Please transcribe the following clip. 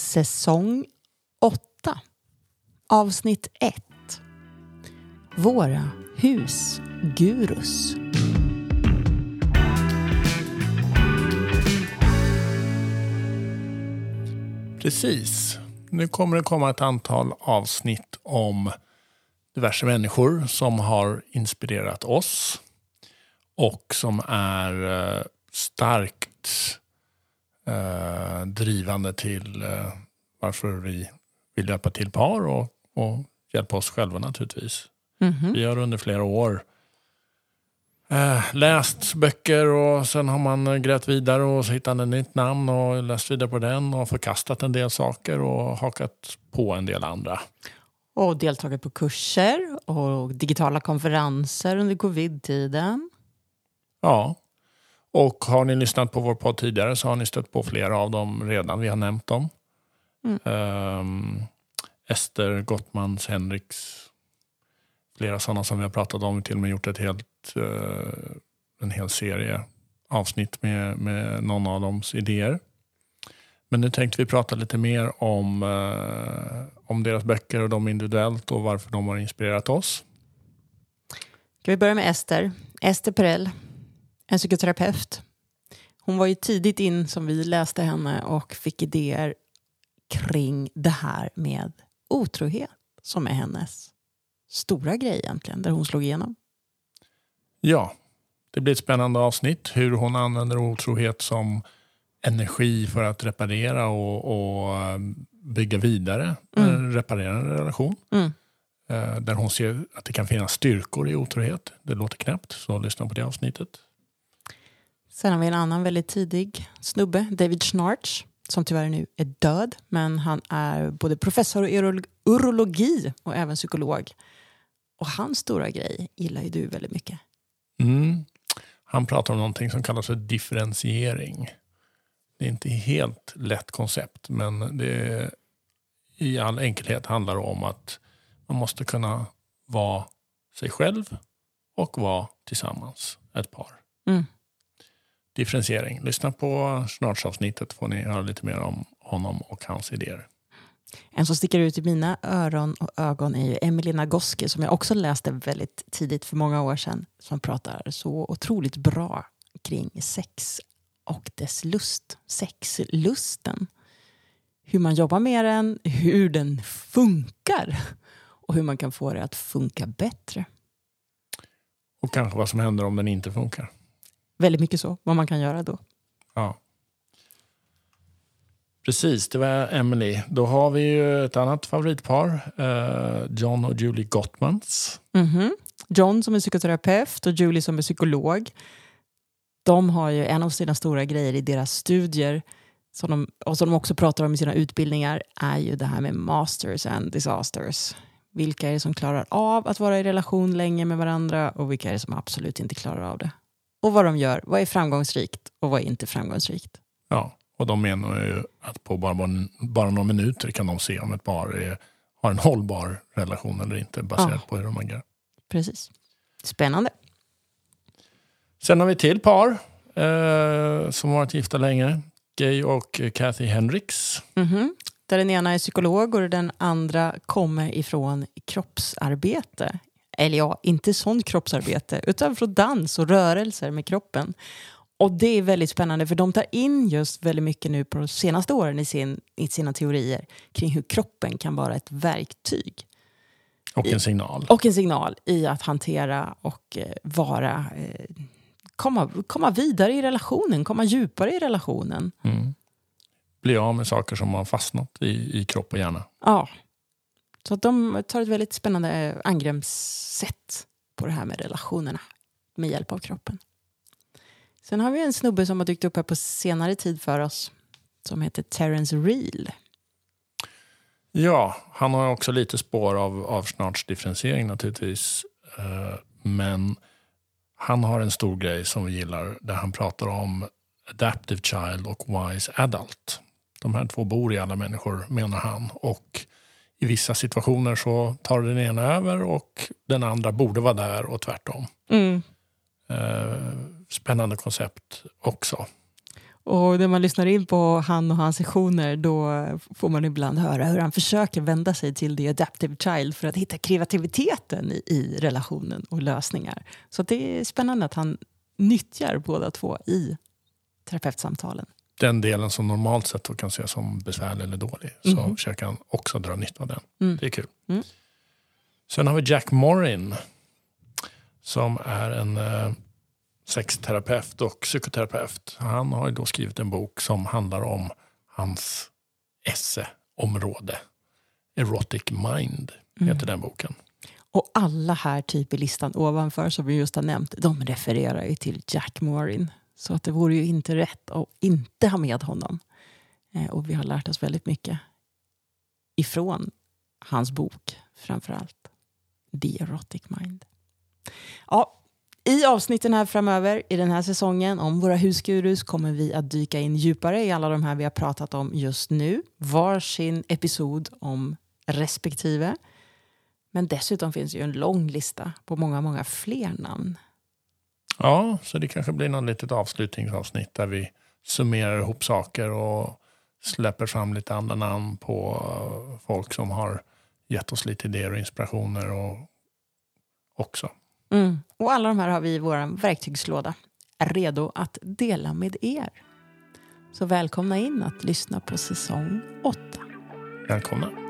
Säsong 8. Avsnitt 1. Våra husgurus. Precis. Nu kommer det komma ett antal avsnitt om diverse människor som har inspirerat oss och som är eh, starkt eh, drivande till eh, varför vi vill hjälpa till par och, och hjälpa oss själva naturligtvis. Mhm. Vi har under flera år eh, läst böcker och sen har man grävt vidare och så hittat ett nytt namn och läst vidare på den och förkastat en del saker och hakat på en del andra. Och deltagit på kurser och digitala konferenser under covid-tiden. Ja, och har ni lyssnat på vår podd tidigare så har ni stött på flera av dem redan. Vi har nämnt dem. Mm. Ehm, Ester Gottmans, Henriks, flera sådana som vi har pratat om. Till och med gjort ett helt, eh, en hel serie avsnitt med, med någon av dems idéer. Men nu tänkte vi prata lite mer om, eh, om deras böcker och dem individuellt och varför de har inspirerat oss. Ska vi börja med Ester? Ester Perell, en psykoterapeut. Hon var ju tidigt in som vi läste henne och fick idéer kring det här med otrohet som är hennes stora grej egentligen, där hon slog igenom. Ja, det blir ett spännande avsnitt. Hur hon använder otrohet som energi för att reparera och, och eh, bygga vidare, Mm. eh, reparera en relation. Mm. Eh, Där hon ser att det kan finnas styrkor i otrohet. Det låter knäppt, så lyssna på det avsnittet. Sen har vi en annan väldigt tidig snubbe, David Schnarch, som tyvärr nu är död. Men han är både professor i urol- urologi och även psykolog. Och hans stora grej gillar ju du väldigt mycket. Mm. Han pratar om någonting som kallas för differentiering. Det är inte helt lätt koncept, men det i all enkelhet handlar det om att man måste kunna vara sig själv och vara tillsammans, ett par. Mm. Differentiering. Lyssna på snartsavsnittet får ni höra lite mer om honom och hans idéer. En som sticker ut i mina öron och ögon är ju Emily Nagoski som jag också läste väldigt tidigt för många år sedan. Som pratar så otroligt bra kring sex och dess lust. Sexlusten. Hur man jobbar med den, hur den funkar och hur man kan få det att funka bättre. Och kanske vad som händer om den inte funkar. Väldigt mycket så, vad man kan göra då. Ja. Precis, det var Emily. Då har vi ju ett annat favoritpar. eh, John och Julie Gottmans. Mhm. John som är psykoterapeut och Julie som är psykolog. De har ju en av sina stora grejer i deras studier som de, och som de också pratar om i sina utbildningar är ju det här med masters and disasters. Vilka är det som klarar av att vara i relation länge med varandra och vilka är det som absolut inte klarar av det? Och vad de gör, vad är framgångsrikt och vad är inte framgångsrikt? Ja, och de menar ju att på bara, bara några minuter kan de se om ett par är, har en hållbar relation eller inte baserat Ja. på hur de agerar. Precis. Spännande. Sen har vi till par eh, som varit gifta länge. Gay och Kathy Hendricks. Mhm. Där den ena är psykolog och den andra kommer ifrån kroppsarbete. Eller ja, inte sånt kroppsarbete, utan från dans och rörelser med kroppen. Och det är väldigt spännande för de tar in just väldigt mycket nu på de senaste åren i, sin, i sina teorier kring hur kroppen kan vara ett verktyg Och en signal. och en signal i att hantera och eh, vara eh, komma, komma vidare i relationen, komma djupare i relationen. Mm. Bli av med saker som har fastnat i, i kropp och hjärna. Ja. Så att de tar ett väldigt spännande eh, angreppssätt på det här med relationerna med hjälp av kroppen. Sen har vi en snubbe som har dykt upp här på senare tid för oss som heter Terence Reel. Ja, han har också lite spår av, av naturligtvis. Eh, men han har en stor grej som vi gillar där han pratar om adaptive child och wise adult. De här två bor i alla människor menar han. Och i vissa situationer så tar den ena över och den andra borde vara där och tvärtom. Mm. Eh, spännande koncept också. Och när man lyssnar in på han och hans sessioner då får man ibland höra hur han försöker vända sig till the adaptive child för att hitta kreativiteten i, i relationen och lösningar. Så det är spännande att han nyttjar båda två i terapeutsamtalen. Den delen som normalt sett kan ses som besvärlig eller dålig, så Mhm. försöker han också dra nytta av den. Mm. Det är kul. Mm. Sen har vi Jack Morin som är en eh, sexterapeut och psykoterapeut. Han har då skrivit en bok som handlar om hans esseområde. Erotic Mind heter Mm. den boken. Och alla här typ i listan ovanför som vi just har nämnt, de refererar ju till Jack Morin. Så att det vore ju inte rätt att inte ha med honom. Eh, och vi har lärt oss väldigt mycket ifrån hans bok, framför allt. The Erotic Mind. Ja, I avsnitten här framöver i den här säsongen om våra husgurus kommer vi att dyka in djupare i alla de här vi har pratat om just nu. Varsin episod om respektive. Men dessutom finns ju en lång lista på många, många fler namn. Ja, så det kanske blir något litet avslutningsavsnitt där vi summerar ihop saker och släpper fram lite andra namn på eh, folk som har gett oss lite idéer och inspirationer och också. Mm. Och alla de här har vi i vår verktygslåda, redo att dela med er. Så välkomna in att lyssna på säsong 8. Välkomna.